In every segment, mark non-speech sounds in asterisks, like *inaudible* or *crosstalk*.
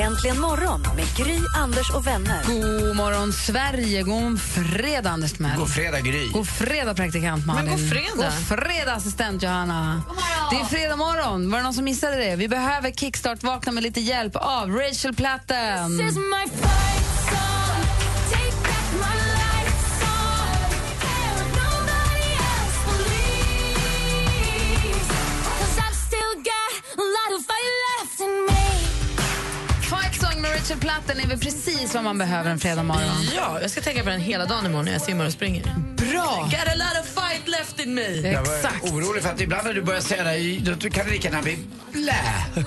Äntligen morgon med Gry, Anders och vänner. God morgon, Sverige. God fredag, Anders Timell. God fredag, Gry. God fredag, praktikant Malin. Men god fredag. God fredag, assistent Johanna. Det är fredag morgon. Var det någon som missade det? Vi behöver kickstart-vakna med lite hjälp av Rachel Platten. Fight Song med Rachel Platten är väl precis vad man behöver en fredag morgon. Ja, jag ska tänka på den hela dagen imorgon när jag simmar och springer. Bra! Got a lot of fight left in me. Jag var Exakt. orolig för att ibland när du börjar säga det, då då kan det lika gärna bli blä. *laughs*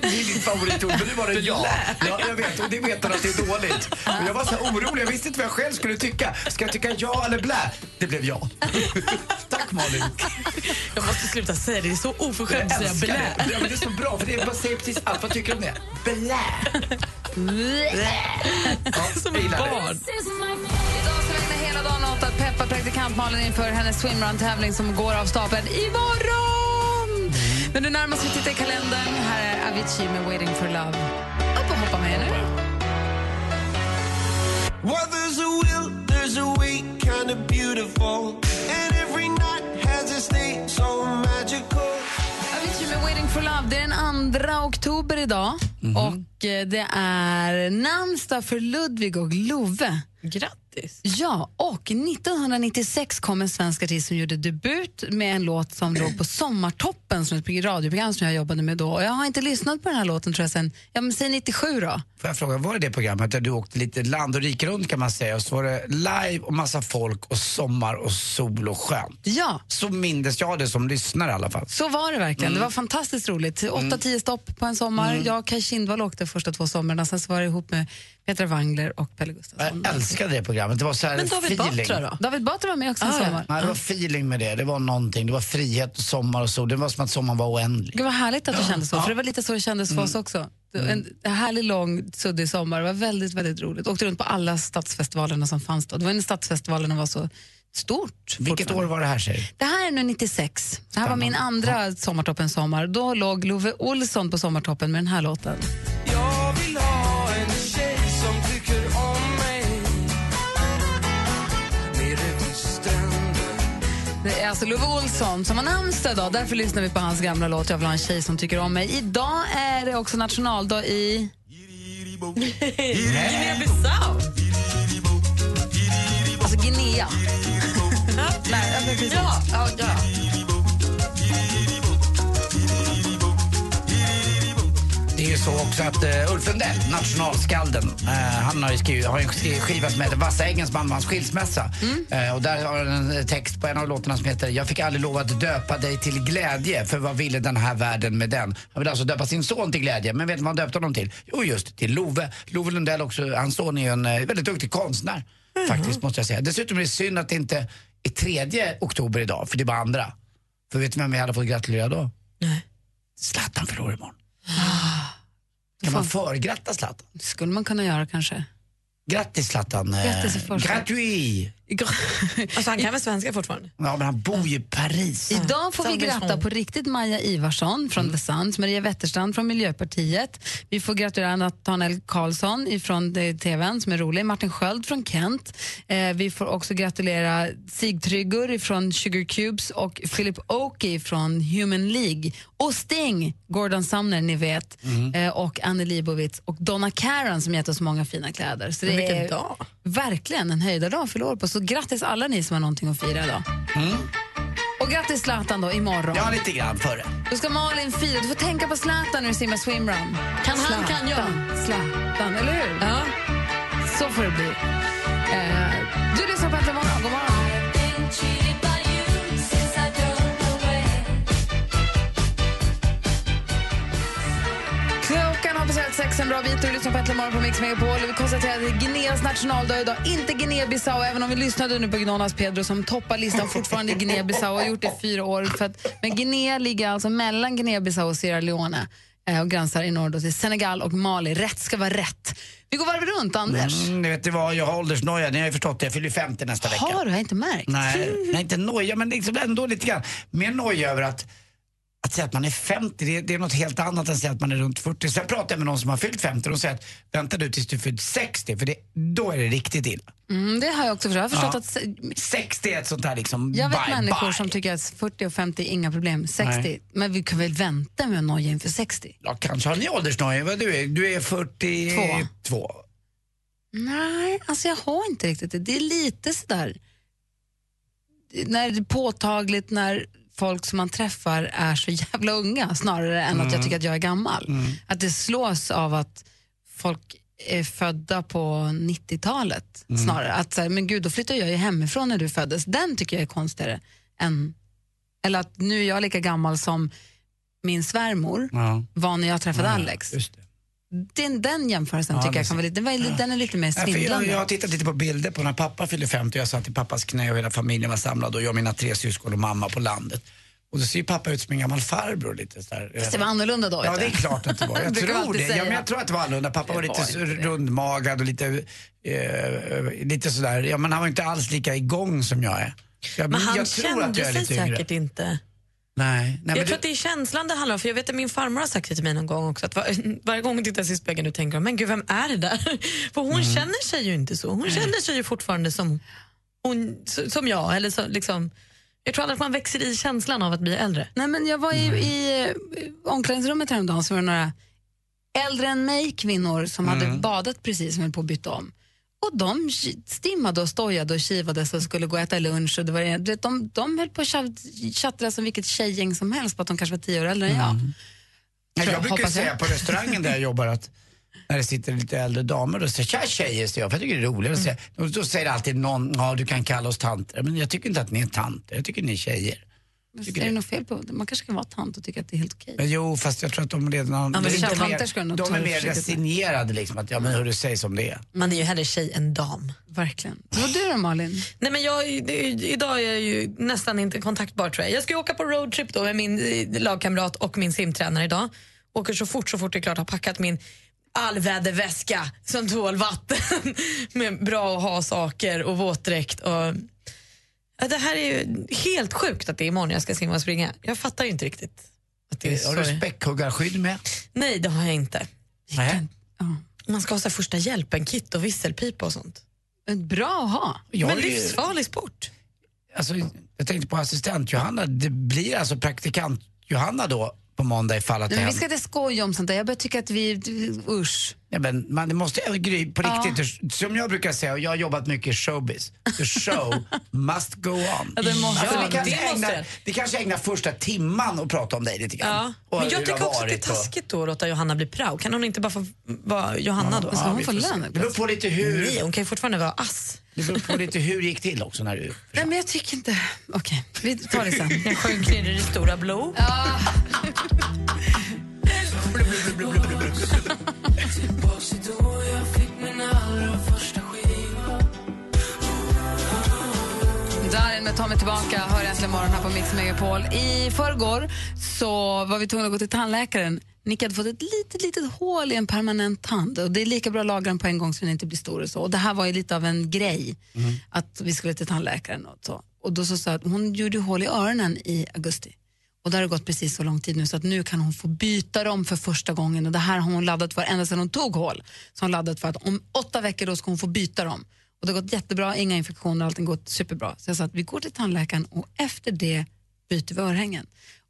Det är ditt favoritord, men nu var det ja. ja. Jag vet, och det vet du att det är dåligt. Men jag var så här orolig, jag visste inte vad jag själv skulle tycka. Ska jag tycka ja eller blä? Det blev ja. *laughs* Tack Malin. Jag måste sluta säga det, det är så oförskämt att säga blä. det. Ja, men det är så bra, för det är, man säger precis allt. Vad tycker du om det? Blä. Ja, Som ett barn. Att peppa praktikant Malin inför hennes swimrun-tävling som går av stapeln imorgon! Men nu närmast vi tittar i kalendern. Här är Avicii med Waiting for Love. Upp och hoppa med nu. Well, there's a will, there's a way, kind of beautiful. And every night has a state so magical. Avicii med Waiting for Love. Det är den 2 oktober idag. Och eh, det är namnsdag för Ludvig och Love. Grattis. Ja, och 1996 kom en svensk artist som gjorde debut med en låt som låg på Sommartoppen, som ett radioprogram som jag jobbade med då. Och jag har inte lyssnat på den här låten tror jag sen, ja men säg 97 då. Får jag fråga, var det det programmet där du åkte lite land och rike runt kan man säga och så var det live och massa folk och sommar och sol och skönt? Ja, Så mindes jag det som lyssnare i alla fall. så var det verkligen. Det var fantastiskt roligt. 8-10 stopp på en sommar. Jag och Kaj Kindvall åkte första två somrarna, sen så var det ihop med Petra Wangler och Pelle Gustafsson. Jag älskade det programmet, det var så här Men David feeling. Batra då? David Batra var med också en Ah, ja. sommar. Nej, det var feeling med det, det var någonting. Det var frihet, och sommar och sol. Det var som att sommaren var oändlig. Gud vad härligt att det kändes så, Ja. för det var lite så det kändes för oss också. En, en härlig, lång, suddig sommar. Det var väldigt, väldigt roligt. Åkte runt på alla stadsfestivalerna som fanns då. Det var när stadsfestivalerna var så stort. Vilket år var det här säger du? Det här är nu 96. Det här var min andra Sommartoppen sommar. Då låg Love Olsson på Sommartoppen med den här låten. Alltså Love Olsson som har namnsdag idag. Därför lyssnar vi på hans gamla låt Jag vill ha en tjej som tycker om mig. Idag är det också nationaldag i... *laughs* Guinea-Bissau. Alltså Guinea. *laughs* Nej. Ja, ja, ju så också att uh, Ulf Lundell, nationalskalden, eh, han har ju skrivit, har en sk- skiva som heter Vassa Ängens bandmans skilsmässa. Eh, och där har han en text på en av låtarna som heter Jag fick aldrig lov att döpa dig till glädje, för vad ville den här världen med den? Han vill alltså döpa sin son till glädje, men vet du vad han döpte honom till? Jo, just till Love. Love Lundell också, hans son är ju en väldigt duktig konstnär, faktiskt måste jag säga. Dessutom är det synd att det inte är tredje oktober idag, för det är bara andra. För vet du vem vi hade fått gratulera då? Nej. Zlatan förlorar imorgon. *gasps* *gasps* Kan man förgratta Zlatan? Det skulle man kunna göra kanske. Grattis Zlatan. Grattis i förskott. Gratuit. Alltså, han kan väl svenska fortfarande? Ja, men han bor ju i Paris. Idag får vi gratta på riktigt Maja Ivarsson från The Suns, Maria Wetterstrand från Miljöpartiet. Vi får gratulera Nathanael Karlsson från TVn som är rolig, Martin Sköld från Kent. Eh, vi får också gratulera Sigtryggur från Sugar Cubes och Philip Oakey från Human League. Och Sting, Gordon Sumner, ni vet, eh, och Annie Leibovitz och Donna Karan som gett oss många fina kläder. Så det vilken är dag. Verkligen en höjdardag fyller år på. Så grattis alla ni som har någonting att fira idag. Och grattis Zlatan då imorgon. Ja, lite grann före. Då ska Malin fira. Du får tänka på Zlatan när du simmar swimrun. Kan han, kan jag. Zlatan, eller hur? Ja. Så får det bli. Eh, du lyssnar på Äntligen morgon. God morgon. Klockan har passerat sex en bra bit och lyssnar på Äntligen morgon på Mix Megapol. Vi konstaterar att det är Guineas nationaldag idag, inte Guinea-Bissau. Även om vi lyssnade nu på Gnonas Pedro som toppar listan fortfarande i Guinea-Bissau och har gjort det i fyra år. För att, men Guinea ligger alltså mellan Guinea-Bissau och Sierra Leone eh, och gränsar i norr till Senegal och Mali. Rätt ska vara rätt. Vi går varvet runt, Anders. Mm, vet du vad, jag har åldersnoja, ni har ju förstått det. Jag fyller 50 nästa vecka. Har du? Jag har inte märkt. Nej, *laughs* nej, inte noja, men liksom ändå lite grann. Mer noja över att att säga att man är 50, det är, det är något helt annat än att säga att man är runt 40. Sen pratar jag med någon som har fyllt 50 och säger att vänta du tills du fyllt 60 för det, då är det riktigt illa. Mm, det har jag också förstått. Jag har förstått Ja. att 60 är ett sånt här liksom Jag vet bye, människor bye. som tycker att 40 och 50 är inga problem. 60, Nej. men vi kan väl vänta med att noja inför 60? Ja, kanske har ni åldersnoja. Vad du är? Du är 42. Nej, alltså jag har inte riktigt det. Det är lite sådär... När det är påtagligt när folk som man träffar är så jävla unga snarare än att jag tycker att jag är gammal. Att det slås av att folk är födda på 90-talet snarare. Att så här, men gud, då flyttade jag ju hemifrån när du föddes. Den tycker jag är konstigare än... Eller att nu är jag lika gammal som min svärmor Ja. var när jag träffade Alex. Den, den jämförelsen Ja, tycker jag kan vara lite, den, var, lite- den är lite mer Ja, för jag, svindlande. har tittat lite på bilder på när pappa fyllde 50 och jag satt i pappas knä och hela familjen var samlad och jag och mina tre syskon och mamma på landet. Och då ser ju pappa ut som en gammal farbror lite sådär. Fast det var annorlunda då. Ja, det är klart att det var. *laughs* Jag tror det. Ja, men jag tror att det var annorlunda. Pappa var lite det. rundmagad och lite, eh, lite sådär. Ja, men han var inte alls lika igång som jag är. Jag, Men han jag tror att kände jag är sig yngre. säkert inte. Nej, nej Jag men tror att det är känslan det handlar om. För jag vet att min farmor har sagt det till mig någon gång också. Att var, *laughs* varje gång hon tittar sig i spegeln och tänker men gud vem är det där? *laughs* För hon Mm. känner sig ju inte så. Hon känner sig ju fortfarande som, hon, som jag. Eller så, liksom, jag tror aldrig att man växer i känslan av att bli äldre. Nej, men jag var i, i eh, omklädningsrummet häromdagen så var det några äldre än mig kvinnor som hade badat precis som höll på att byta om. Och de stimmade och stojade och kivades och skulle gå och äta lunch. Och det var, de, de höll på att tjatt- tjattra som vilket tjejgäng som helst på att de kanske var tio år äldre än jag. Nej, Tror- jag brukar hoppas jag. säga på restaurangen där jag jobbar att när det sitter lite äldre damer och säger tja tjejer, säger jag, för jag tycker det är roligare att säga. Och då säger alltid någon, ja du kan kalla oss tanter. Men jag tycker inte att ni är tanter, jag tycker ni är tjejer. Är det det. något fel på Man kanske kan vara tant och tycka att det är helt okej. Men jo, fast jag tror att de redan... men de är mer- de är det mer resignerade liksom, att ja men hur du säger som det är. Man är ju hellre tjej än dam. Verkligen. Och du då Malin? Nej, men jag, det, idag är jag ju nästan inte kontaktbar tror jag. Jag ska ju åka på roadtrip då med min eh, lagkamrat och min simtränare idag. Åker så fort så fort det är klart har packat min allväderväska som tål vatten *laughs* med bra att ha saker och våtdräkt. Och, ja, det här är ju helt sjukt att det är imorgon jag ska simma och springa. Jag fattar ju inte riktigt. Att det är Har du späckhuggarskydd med? Nej, det har jag inte. Nej. Ja. Man ska ha så här första hjälpen-kit och visselpipa och sånt. Bra att ha. Jag Men livsfarlig sport. alltså, jag tänkte på assistent Johanna, det blir alltså praktikant Johanna då på måndag ifall att det vi ska inte skoja om sånt där. Jag börjar tycka att vi... Usch. Ja, men man måste ju gry på Ja. riktigt. Som jag brukar säga, och jag har jobbat mycket i showbiz. The show *laughs* must go on. Ja, det måste- Alltså, vi, kanske det måste ägnar, det. vi kanske ägnar första timman och prata om dig lite grann. Ja. Men jag tycker också att det är taskigt då att låta Johanna bli prao. Kan hon inte bara få vara Johanna då? ska hon vi få lön Det beror på lite hur, Nej, hon kan ju fortfarande vara ass. det beror på lite hur det gick till också när du *laughs* Nej, men jag tycker inte... Okej, vi tar det sen. *laughs* Jag sjönk ner i det stora blå. Darin med Ta mig tillbaka hör äntligen morgon här på Mix Megapol. I förrgår så var vi tvungna att gå till tandläkaren. Nick hade fått ett litet, litet hål i en permanent tand. Och det är lika bra att laga den på en gång så den inte blir stor. Och, så. och Det här var ju lite av en grej, att vi skulle till tandläkaren. Och, så. och då så sa jag att hon gjorde hål i öronen i augusti. Och det har gått precis så lång tid nu så att nu kan hon få byta dem för första gången. Och det här har hon laddat för ända sedan hon tog hål. Så hon laddat för att om åtta veckor då ska hon få byta dem. Och det har gått jättebra, inga infektioner, allting gått superbra. Så jag sa att vi går till tandläkaren och efter det byter vi örhängen.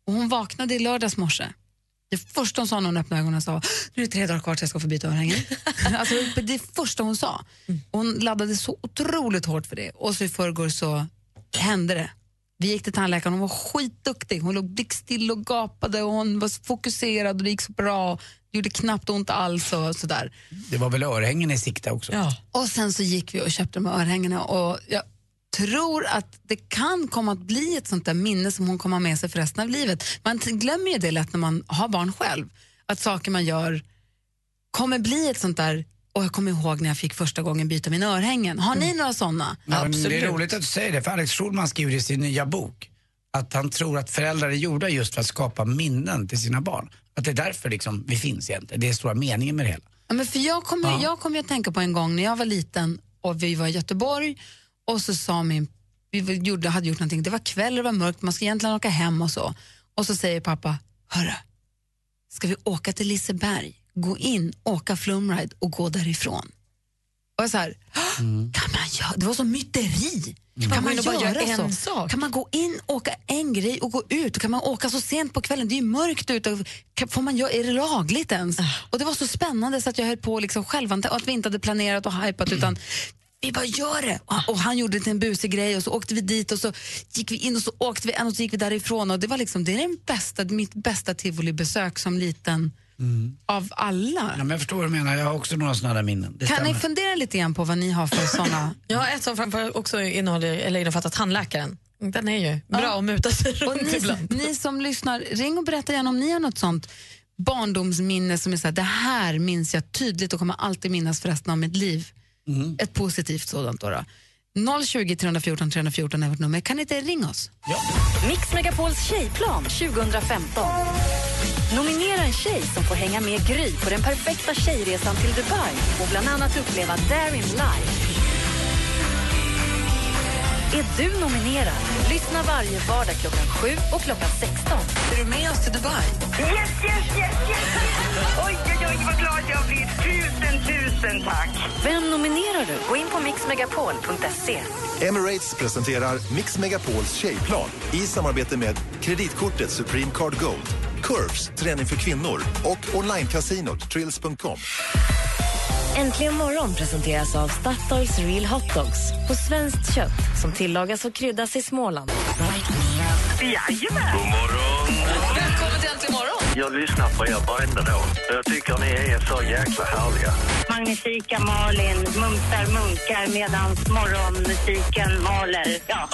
Och hon vaknade i lördags morse. Det första hon sa när hon öppnade ögonen sa nu är det tre dagar kvar tills jag ska få byta örhängen. *laughs* alltså, det första hon sa. Och hon laddade så otroligt hårt för det. Och så i förrgår så hände det. Vi gick till tandläkaren, hon var skitduktig. Hon låg blickstill och gapade och hon var fokuserad och det gick så bra. Det gjorde knappt ont alls och sådär. Det var väl örhängen i sikte också? Ja. Och sen så gick vi och köpte de här örhängena och jag tror att det kan komma att bli ett sånt där minne som hon kommer ha med sig för resten av livet. Man glömmer ju det lätt när man har barn själv, att saker man gör kommer bli ett sånt där, och jag kommer ihåg när jag fick första gången byta mina örhängen. Har ni några såna? Ja, det är roligt att du säger det, för Alex Schulman skriver i sin nya bok att han tror att föräldrar är gjorda just för att skapa minnen till sina barn. Att det är därför liksom vi finns egentligen. Det är stora meningen med det hela. Ja, men för jag kommer Ja. jag kommer att tänka på en gång när jag var liten och vi var i Göteborg och så sa min, vi gjorde, hade gjort någonting, det var kväll, det var mörkt, man ska egentligen åka hem och så. Och så säger pappa, hörru, ska vi åka till Liseberg, gå in, åka flumride och gå därifrån? Och så här, kan man göra, det var så myteri. man Kan man bara göra göra så? en sak? Kan man gå in, åka en grej och gå ut? Kan man åka så sent på kvällen? Det är ju mörkt ute. får man göra, är det lagligt ens? Och det var så spännande så att jag höll på liksom själv, att vi inte hade planerat och hypat utan vi bara gör det. Och, och han gjorde det till en busig grej och så åkte vi dit och så gick vi in och så åkte vi en och så gick vi därifrån. Och det var liksom, det är den bästa, mitt bästa tivolibesök som liten av alla. Ja, men jag förstår vad du menar, jag har också några sådana där minnen. Det Kan ni stämmer. fundera lite grann på vad ni har för såna? *laughs* Jag har ett som framför också innehåller, eller innefattar tandläkaren. Den är ju bra Ja. att muta sig Och runt ni, ibland. ni som lyssnar, ring och berätta gärna om ni har något sånt barndomsminne som är så här, det här minns jag tydligt och kommer alltid minnas för resten av mitt liv. Ett positivt sådant då. då. 020 314 314 är vårt nummer. Kan ni inte ringa oss? Mix Megapols tjejplan 2015. Nominera en tjej som får hänga med Gry på den perfekta tjejresan till Dubai och bland annat uppleva Darin live. Är du nominerad? Lyssna varje vardag klockan 7 och klockan 16. Är du med oss till Dubai? Yes, yes, yes, yes! Oj, oj, oj, vad glad jag blir. Tusen, tusen tack. Vem nominerar du? Gå in på mixmegapol.se. Emirates presenterar Mix Megapols tjejplan i samarbete med kreditkortet Supreme Card Gold, Curves, träning för kvinnor och onlinekasinot Trills.com. Äntligen morgon presenteras av Statoils Real Hot Dogs på svenskt kött som tillagas och kryddas i Småland. Jajamän! God morgon! Välkommen till Äntligen morgon! Jag lyssnar på er varenda dag. Jag tycker ni är så jäkla härliga. Magnifika Malin mumsar munkar medan morgonmusiken maler. Ja.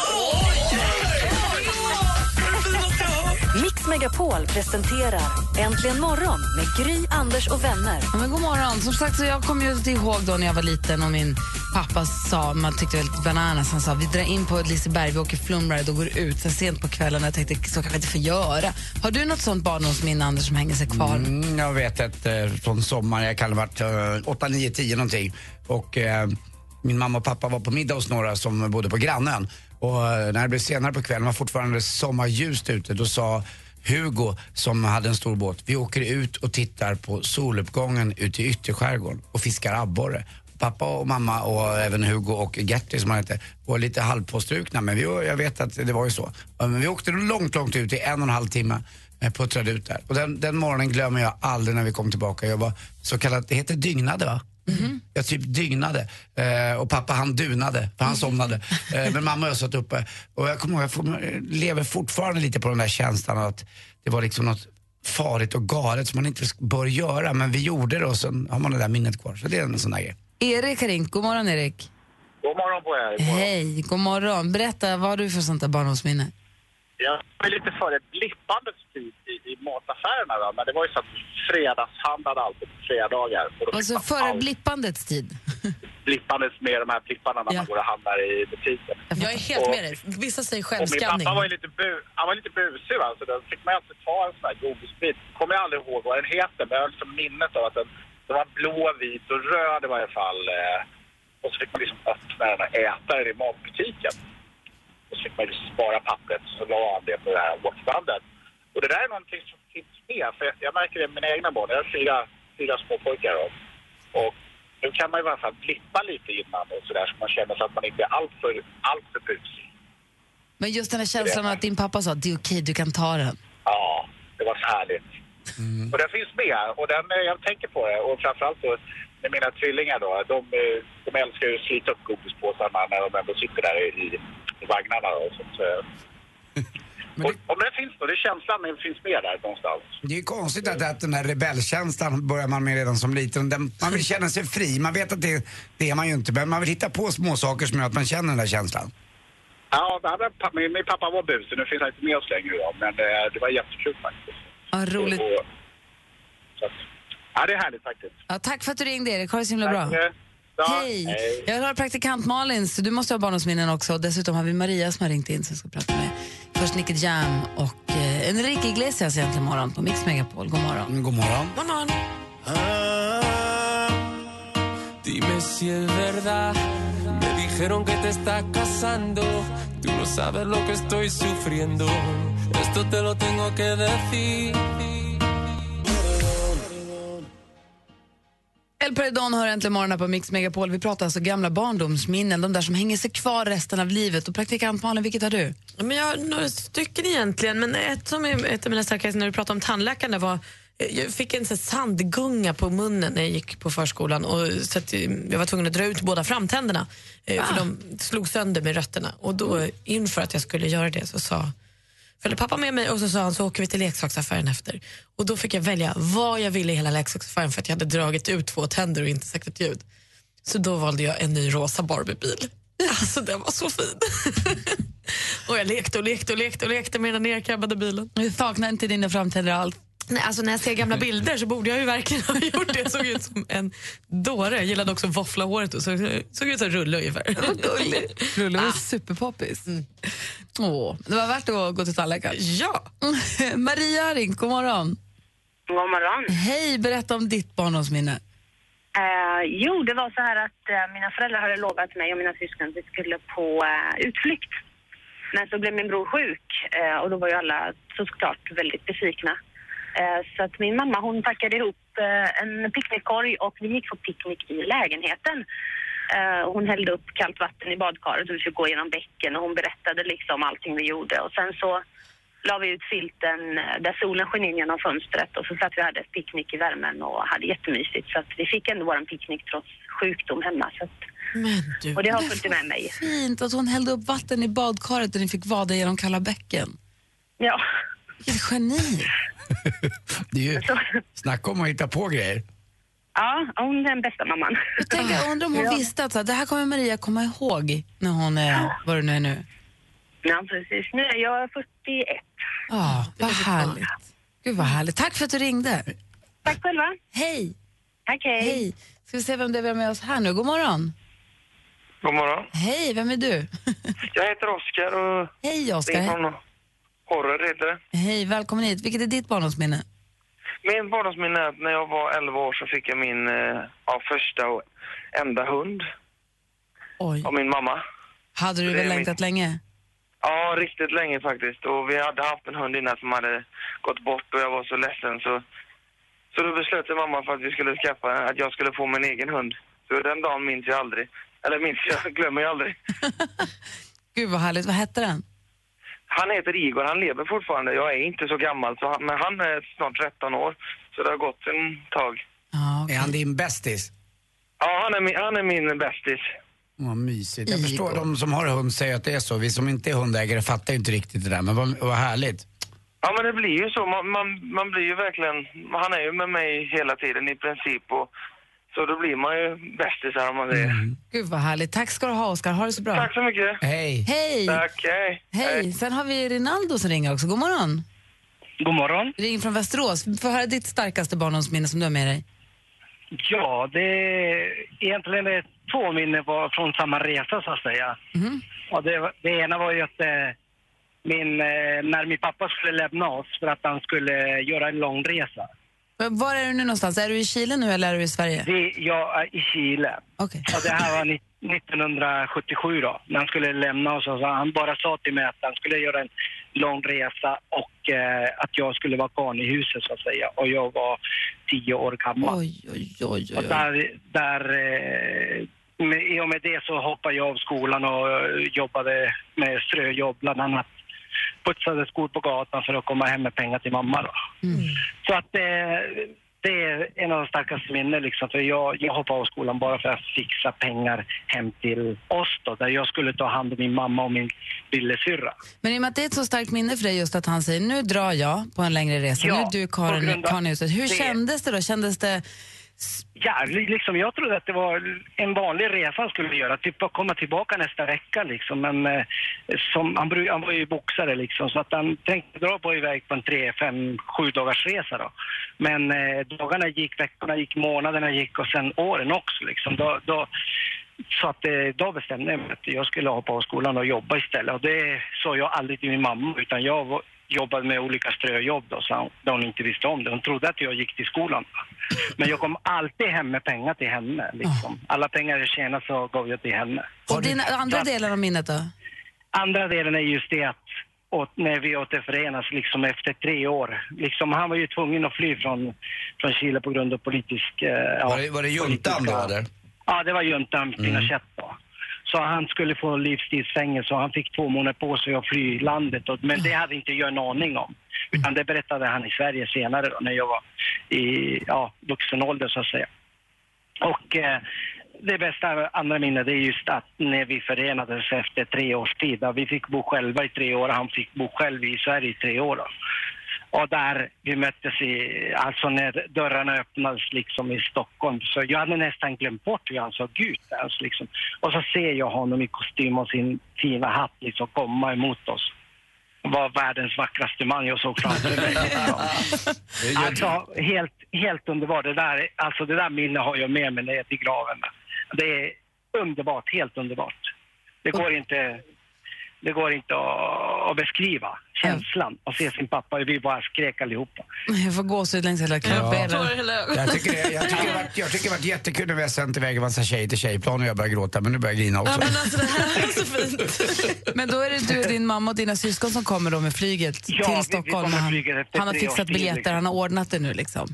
Mix Megapol presenterar Äntligen morgon med Gry, Anders och vänner. Ja, men god morgon. Som sagt, så jag kommer ju ihåg då när jag var liten och min pappa sa, man tyckte var lite bananas, han sa vi drar in på Liseberg, vi åker flumride och går ut så sent på kvällen. Jag tänkte så kan vi inte få göra. Har du något sånt barndomsminne Anders som hänger sig kvar? Mm, jag vet ett eh, från sommaren, jag kan ha varit eh, 8, 9, 10 någonting. Och eh, min mamma och pappa var på middag hos några som bodde på grannen. Och eh, när det blev senare på kvällen var fortfarande sommarljust ute. Då sa Hugo som hade en stor båt, vi åker ut och tittar på soluppgången ute i ytterskärgården och fiskar abborre. Pappa och mamma och även Hugo och Gertie som han hette var lite halvpåstrukna men vi, jag vet att det var ju så. Men vi åkte långt, långt ut i en och en halv timme eh, puttrade ut där. Och den, den morgonen glömmer jag aldrig när vi kom tillbaka. Jag var så kallat, det heter dygnade va? Jag typ dygnade eh, och pappa han dunade för han somnade. Eh, men mamma och jag satt uppe och jag kommer ihåg, jag får, lever fortfarande lite på den där känslan att det var liksom något farligt och galet som man inte bör göra men vi gjorde det och sen har man det där minnet kvar. Så det är en sån där grej. Erik har ringt. God morgon Erik. God morgon på er. God morgon. Hej, god morgon. Berätta, vad har du för sånt där barndomsminne? Jag är lite för ett blippandets tid i, i mataffärerna. Då. Men det var ju så att fredagshandlade alltid på fredagar. Alltså före allt blippandets tid. blippandes med de här plipparna när Ja. man går och handlar i butiken. Jag är helt Och- med dig. Vissa säger Och min självskanning. pappa var ju lite, bu, han var lite busig va, så då fick man ju alltid ta en sån här godisbit. Kommer jag aldrig ihåg vad den heter, men jag har liksom minnet av att den, den var blå, vit och röd i varje fall. Eh, och så fick man liksom öppna den och äta den i matbutiken. Och så fick man ju spara pappret och så la han det på det här åkbandet. Och det där är någonting som finns med, för jag, jag märker det med mina egna barn. Jag har fyra, fyra små pojkar då. Och nu kan man i alla fall blippa lite innan och sådär så man känner så att man inte är alltför, alltför busig. Men just den här känslan av att din pappa sa det är okej, du kan ta den. Ja, det var så härligt. Och den finns med och den, eh, jag tänker på det. Och framförallt då med mina tvillingar då. De, eh, de älskar ju att slita upp godispåsarna när de ändå sitter där i vagnarna. Då, så att, eh, *laughs* och, om den finns då, det är känslan den finns med där någonstans. Det är ju konstigt att, att den här rebellkänslan börjar man med redan som liten. Den, man vill känna sig fri. Man vet att det, det är man ju inte, men man vill hitta på små saker som gör att man känner den där känslan. Ja, det min, min pappa var busig. Nu finns han inte med oss längre idag, men eh, det var jättekul faktiskt. Vad roligt. Och, så att, Ja, det är härligt faktiskt. Ja, tack för att du ringde, Erik. Ha det så himla bra. Tack. Ja, Hej! hej. Jag har praktikant Malin, så du måste ha barndomsminnen också. Och dessutom har vi Maria som har ringt in som vi ska prata med. Först Nicky Jam och eh, Enrique Iglesias egentligen morgon på Mix Megapol. God morgon. God morgon. God morgon. Dime si es verdad. Me dijeron que te estás casando. Tú no sabes lo que estoy sufriendo. Esto te lo tengo que decir. El Peridon hör äntligen morgon här på Mix Megapol. Vi pratar alltså gamla barndomsminnen, de där som hänger sig kvar resten av livet. Och praktikant Malin, vilket har du? Men jag har några stycken egentligen, men ett som är ett av mina starkaste när du pratade om tandläkaren var jag fick en sandgunga på munnen när jag gick på förskolan och så att jag var tvungen att dra ut båda framtänderna eh, för de slog sönder med rötterna. Och då inför att jag skulle göra det så sa följde pappa med mig och så sa han så åker vi till leksaksaffären efter. Och då fick jag välja vad jag ville i hela leksaksaffären för att jag hade dragit ut två tänder och inte sagt ett ljud. Så då valde jag en ny rosa Barbiebil. Alltså den var så fin. *laughs* och jag lekte och lekte och lekte och lekte med den nerkrabbade bilen. Du saknar inte dina framtänder alls? Nej, alltså när jag ser gamla bilder så borde jag ju verkligen ha *laughs* gjort det. Jag såg ut som en dåre. Jag gillade också våffla håret och så såg ut som Rulle ungefär. *laughs* Rulle var superpoppis. Åh, det var värt att gå till tandläkaren. Ja! *laughs* Maria har ringt, god morgon. God morgon. Hej, berätta om ditt barndomsminne. Eh, jo, det var så här att eh, mina föräldrar hade lovat mig och mina syskon att vi skulle på eh, utflykt. Men så blev min bror sjuk eh, och då var ju alla såklart väldigt besvikna. Eh, så att min mamma hon packade ihop eh, en picknickkorg och vi gick på picknick i lägenheten. Eh, hon hällde upp kallt vatten i badkaret och vi fick gå genom bäcken och hon berättade liksom allting vi gjorde. Och sen så la vi ut filten där solen sken in genom fönstret och så satt vi och hade picknick i värmen och hade jättemysigt. Så att vi fick ändå vår picknick trots sjukdom hemma. Så att, Men du, och det har följt med mig. Fint att hon hällde upp vatten i badkaret och ni fick vada genom kalla bäcken. Ja. Vilket geni! *laughs* Det är ju, snacka om att hitta på grejer. Ja, hon är den bästa mamman. Jag, tänker, jag undrar om hon Ja. visste att så det här kommer Maria komma ihåg när hon är, vad det nu är nu. Ja, precis. Nu är jag 41. Ja, vad härligt. Gud vad härligt. Tack för att du ringde. Tack själva. Hej. Tack, hej. Hej. Ska vi se vem det är vi har med oss här nu. God morgon. God morgon. Hej, vem är du? Jag heter Oskar och... Hej, Oskar. Horror heter det. Hej, välkommen hit. Vilket är ditt barndomsminne? Min barndomsminne är att när jag var 11 år så fick jag min eh, ja, första och enda hund Oj. av min mamma. Hade du väl mitt- längtat länge? Ja, riktigt länge faktiskt. Och vi hade haft en hund innan som hade gått bort och jag var så ledsen så... Så då beslöt mamma för att vi skulle skaffa, att jag skulle få min egen hund. Så den dagen minns jag aldrig. Eller minns jag, *laughs* glömmer jag aldrig. *laughs* Gud vad härligt. Vad hette den? Han heter Igor, han lever fortfarande. Jag är inte så gammal, så han, men han är snart 13 år. Så det har gått en tag. Är han din bästis? Ja, han är min, han är min bästis. Vad mysigt. Jag förstår de som har hund säger att det är så. Vi som inte är hundägare fattar ju inte riktigt det där. Men vad, vad härligt. Ja, men det blir ju så. Man, man, man blir ju verkligen... Han är ju med mig hela tiden i princip. Och, så då blir man ju bästisar om man säger. Gud vad härligt. Tack ska du ha, Oskar. Ha det så bra. Tack så mycket. Hej. Hej. Tack, hej. Hej. Sen har vi Rinaldo som ringer också. God morgon. God morgon. Ring från Västerås. Få höra ditt starkaste barndomsminne som du har med dig. Ja, det är egentligen det är två minnen var från samma resa så att säga. Och det, det ena var ju att eh, min, eh, när min pappa skulle lämna oss för att han skulle göra en lång resa. Var är du nu någonstans? Är du i Chile nu eller är du i Sverige? Det, jag är i Chile. Okej. Och det här var ni- 1977 då, när han skulle lämna oss. Så han bara sa till mig att han skulle göra en lång resa och eh, att jag skulle vara kvar i huset så att säga. Och jag var tio år gammal. Oj, oj, oj, Och där, där eh, med, I och med det så hoppade jag av skolan och eh, jobbade med ströjobb bland annat. Putsade skor på gatan för att komma hem med pengar till mamma då. Så att eh, det är en av de starkaste minnen liksom. För jag, jag hoppade av skolan bara för att fixa pengar hem till oss då. Där jag skulle ta hand om min mamma och min lillasyrra. Men i och med att det är ett så starkt minne för dig just att han säger nu drar jag på en längre resa, Ja, nu är du karln i huset. Hur det. kändes det då? Kändes det Ja, liksom jag trodde att det var en vanlig resa han skulle göra, typ att komma tillbaka nästa vecka liksom. Men eh, som, han, han var ju boxare liksom, så att han tänkte dra på iväg på en tre, fem, sju dagars resa då. Men eh, dagarna gick, veckorna gick, månaderna gick och sen åren också liksom. Då, då, så att eh, då bestämde jag mig att jag skulle hoppa av skolan och jobba istället. Och det sa jag aldrig till min mamma, utan jag jobbade med olika ströjobb då, så hon, då hon inte visste om det. Hon trodde att jag gick till skolan. Men jag kom alltid hem med pengar till henne. Liksom. Alla pengar jag tjänade så gav jag till henne. Och din andra delen av minnet då? Andra delen är just det att och när vi återförenas liksom efter tre år. Liksom, han var ju tvungen att fly från, från Chile på grund av politisk... Eh, Var det, var det juntan då eller? Ja, det var juntan Pinochet då. Så han skulle få livstidsfängelse och han fick två månader på sig att fly landet. Men det hade inte jag en aning om. Utan det berättade han i Sverige senare då, när jag var i ja, vuxen ålder så att säga. Och eh, det bästa andra minnet är just att när vi förenades efter tre års tid. Då, vi fick bo själva i tre år och han fick bo själv i Sverige i tre år. Då. Och där vi möttes i, alltså när dörrarna öppnades liksom i Stockholm. Så jag hade nästan glömt bort hur han såg ut. Alltså liksom. Och så ser jag honom i kostym och sin fina hatt liksom komma emot oss. Han var världens vackraste man jag såg framför mig. *laughs* Alltså helt, helt underbart. Det där, alltså det där minnet har jag med mig ner till graven. Det är underbart, helt underbart. Det går inte, det går inte att, att beskriva känslan att se sin pappa. Vi bara skrek allihopa. Jag får gåshud längs hela kroppen. Jag tycker, det, jag, tycker det varit, jag tycker det har varit jättekul när vi har sänt iväg en massa tjejer till tjejplan och jag börjar gråta, men nu börjar jag grina också. *laughs* Men då är det du, din mamma och dina syskon som kommer då med flyget Ja, vi- till vi Stockholm. kommer han, flyget efter han har fixat biljetter, liksom. han har ordnat det nu liksom.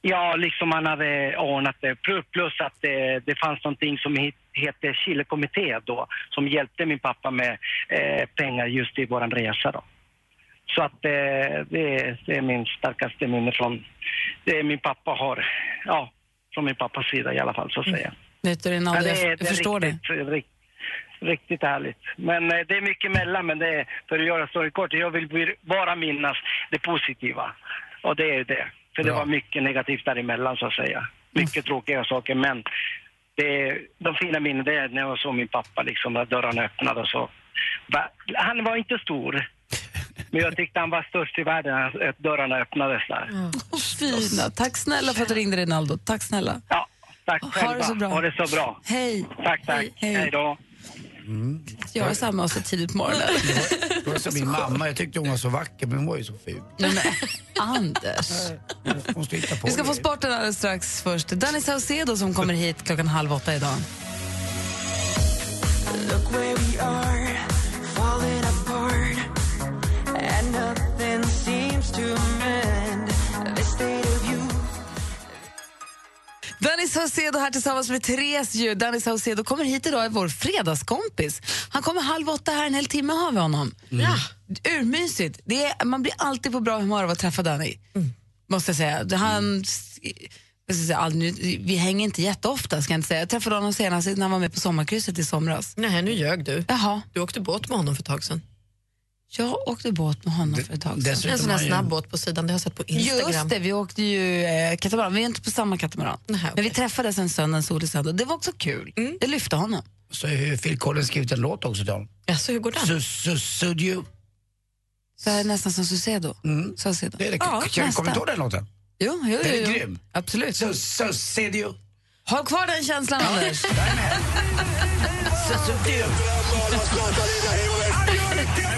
Ja, liksom han hade ordnat det. Pl- Plus att det, det fanns någonting som he- hette Chilekommitté då, som hjälpte min pappa med eh, pengar just i våran resa då. Så att eh, det, är- det är min starkaste minne från, det min pappa har, ja, från min pappas sida i alla fall så att säga. Vet du, Rinaldo, Ja, det jag, det jag förstår riktigt, Riktigt, riktigt härligt. Men eh, det är mycket mellan, men det är, för att göra storyn kort, jag vill bara minnas det positiva. Och det är det. För det Bra. var mycket negativt däremellan så att säga. Mycket tråkiga saker, men det de fina minnen det är när jag såg min pappa liksom, när dörrarna öppnade och så. Va- Han var inte stor, men jag tyckte han var störst i världen när dörrarna öppnades där. Åh, fina. Tack snälla för att du ringde Rinaldo. Tack snälla. Ja, tack Ha själva. det så bra. Ha det så bra. Hej. Tack, tack. Hej. Hej då. Göra samma så tidigt på morgonen. *laughs* Det var som min mamma, jag tyckte hon var så vacker men hon var ju så ful. Nej, men, Anders. Hon hitta på Vi ska få grejer. sporten alldeles strax först. Danny Saucedo som kommer hit klockan halv åtta idag. Look where we are, Danny Saucedo här tillsammans med Therese ju. Danny Saucedo kommer hit idag, är vår fredagskompis. Han kommer halv åtta här, en hel timme har vi honom. Ja. Urmysigt. Det är, man blir alltid på bra humör av att träffa Danny. Måste jag säga. Han, ska säga, aldrig- vi hänger inte jätteofta ska jag inte säga. Jag träffade honom senast när han var med på sommarkrysset i somras. Nej, nu ljög du. Jaha. Du åkte båt med honom för ett tag sedan. Jag åkte båt med honom för ett tag sedan. En sån här snabb båt på sidan, det har jag sett på Instagram. Just det, vi åkte ju eh, katamaran. Vi är inte på samma katamaran. Men vi träffades en söndag, en solig söndag. Det var också kul. Det lyfte honom. Så har Phil Collins skrivit en låt också till honom. Jaså, hur går den? Su- su- Sud you. Så här, nästan som Sucedo. Mm. Saucedo. Det är det. Ja, Känner- Kommer du ihåg den låten? Jo, jo, jo. Den är jo. grym. Absolut. Su- su- Sud you. Håll kvar den känslan, Anders. *laughs*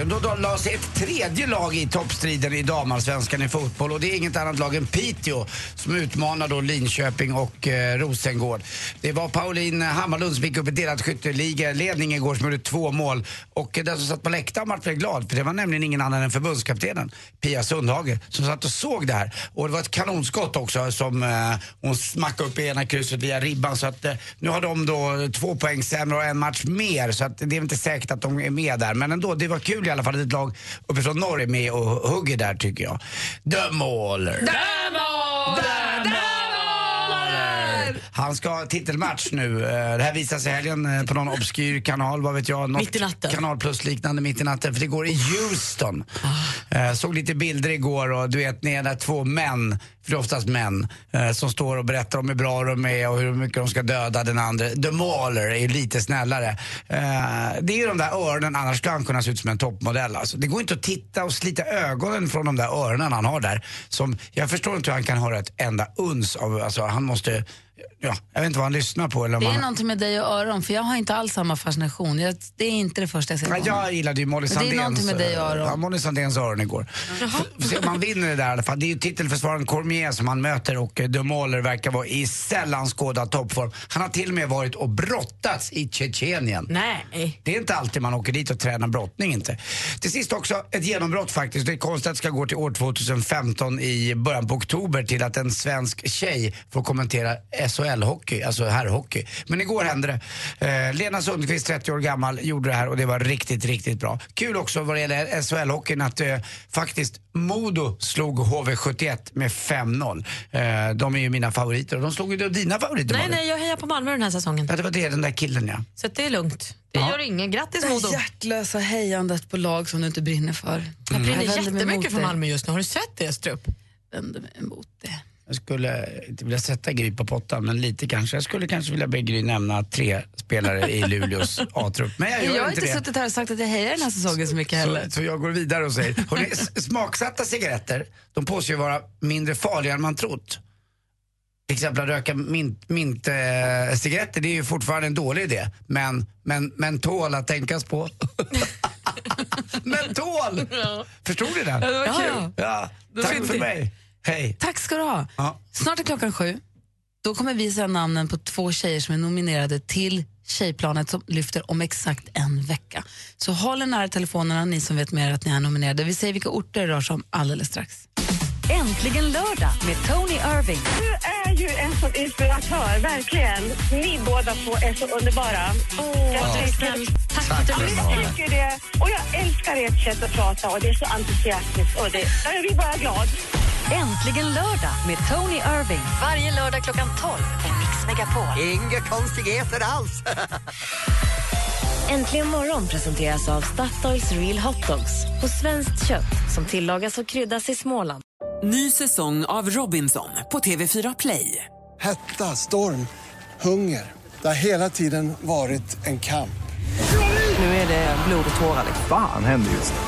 Och då, då sig ett tredje lag i toppstriden i damallsvenskan i fotboll och det är inget annat lag än Piteå som utmanar då Linköping och eh, Rosengård. Det var Pauline Hammarlund som fick upp i delad skytteligaledning igår som gjorde två mål och den som satt på läktaren var väldigt glad för det var nämligen ingen annan än förbundskaptenen Pia Sundhage som satt och såg det här. Och det var ett kanonskott också som eh, hon smackade upp i ena krysset via ribban så att eh, nu har de då två poäng sämre och en match mer så att det är inte säkert att de är med där. Men ändå, det var kul i alla fall att ett lag uppifrån norr är med och hugger där tycker jag. The Mauler. Han Han ska ha titelmatch nu. Eh, Det här visas i helgen eh, på någon obskyr kanal, vad vet jag. Mitt i natten. Kanal plus liknande mitt i natten. För det går i Houston. Ah. Eh, Såg lite bilder igår och du vet, ni är där två män, för det är oftast män, eh, som står och berättar om hur bra de är och hur mycket de ska döda den andra. The Mauler är lite snällare. Eh, Det är de där öronen, annars skulle han kunna se ut som en toppmodell. Alltså. Det går inte att titta och slita ögonen från de där öronen han har där. Som, jag förstår inte hur han kan höra ett enda uns av, alltså han måste, ja, jag vet inte vad han lyssnar på. Eller om Det är han, någonting med dig och öron, för jag har inte alls samma fascination. Jag, det är inte det första jag ser på honom. jag gillade ju Molly Men det är Sandéns, någonting med dig och öron. ja, Molly Sandéns öron igår. Får se om han vinner det där i alla fall. Det är ju titelförsvararen Cormier som han möter och eh, De Mauler verkar vara i sällan skådad toppform. Han har till och med varit och brottats i Tjetjenien. Nej. Det är inte alltid man åker dit och tränar brottning inte. Till sist också ett genombrott faktiskt. Det är konstigt att det ska gå till år 2015 i början på oktober till att en svensk tjej får kommentera SHL-hockey, alltså herrhockey. Men igår hände det. Eh, Lena Sundqvist, 30 år gammal, gjorde det här och det var riktigt, riktigt bra. Kul också vad det gäller SHL-hockeyn att eh, faktiskt Modo slog HV71 med 5-0. Eh, de är ju mina favoriter och de slog ju dina favoriter Nej, Malin. nej, jag hejar på Malmö den här säsongen. Ja, det var det, den där killen ja. Så det är lugnt. Det Ja. gör inget. Grattis Det Modo. hjärtlösa hejandet på lag som du inte brinner för. Jag brinner mig jättemycket för det. Malmö just nu. Har du sett det Strup? Vänder mig emot det. Jag skulle inte vilja sätta Gry på pottan, men lite kanske. Jag skulle kanske vilja be Gry nämna tre spelare i Luleås *laughs* A-trupp. Men jag Jag, gör har inte inte suttit här och sagt att jag hejar den här säsongen så mycket heller. Så, så jag går vidare och säger, hörrni, s- *laughs* smaksatta cigaretter, de påstår ju vara mindre farliga än man trott. Till exempel att röka mint, mint eh, cigaretter, det är ju fortfarande en dålig idé. Men, men mentol att tänkas på. *laughs* mentol! Förstod du den? Ja, det var kul. Ja, tack för mig. Hej. Tack ska du ha. Ja. Snart är klockan sju. Då kommer vi säga namnen på två tjejer som är nominerade till Tjejplanet som lyfter om exakt en vecka. Så håll er nära telefonerna, ni som vet mer att ni är nominerade. Vi säger vilka orter det rör sig om alldeles strax. Äntligen lördag med Tony Irving. Du är ju en sån inspiratör, verkligen. Ni båda två är så underbara. jag tycker, Tack för att du jag tycker det. Och jag älskar ert sätt att prata och det är så entusiastiskt. Och det, jag blir bara glad. Äntligen lördag med Tony Irving. Varje lördag klockan 12 på Mix Megapol. Inga konstigheter alls. *laughs* Äntligen morgon presenteras av Statoils Real Hot Dogs på svenskt kött som tillagas och kryddas i Småland. Ny säsong av Robinson på TV4 Play. Hetta, storm, hunger. Det har hela tiden varit en kamp. Nu är det blod och tårar. Fan händer just nu.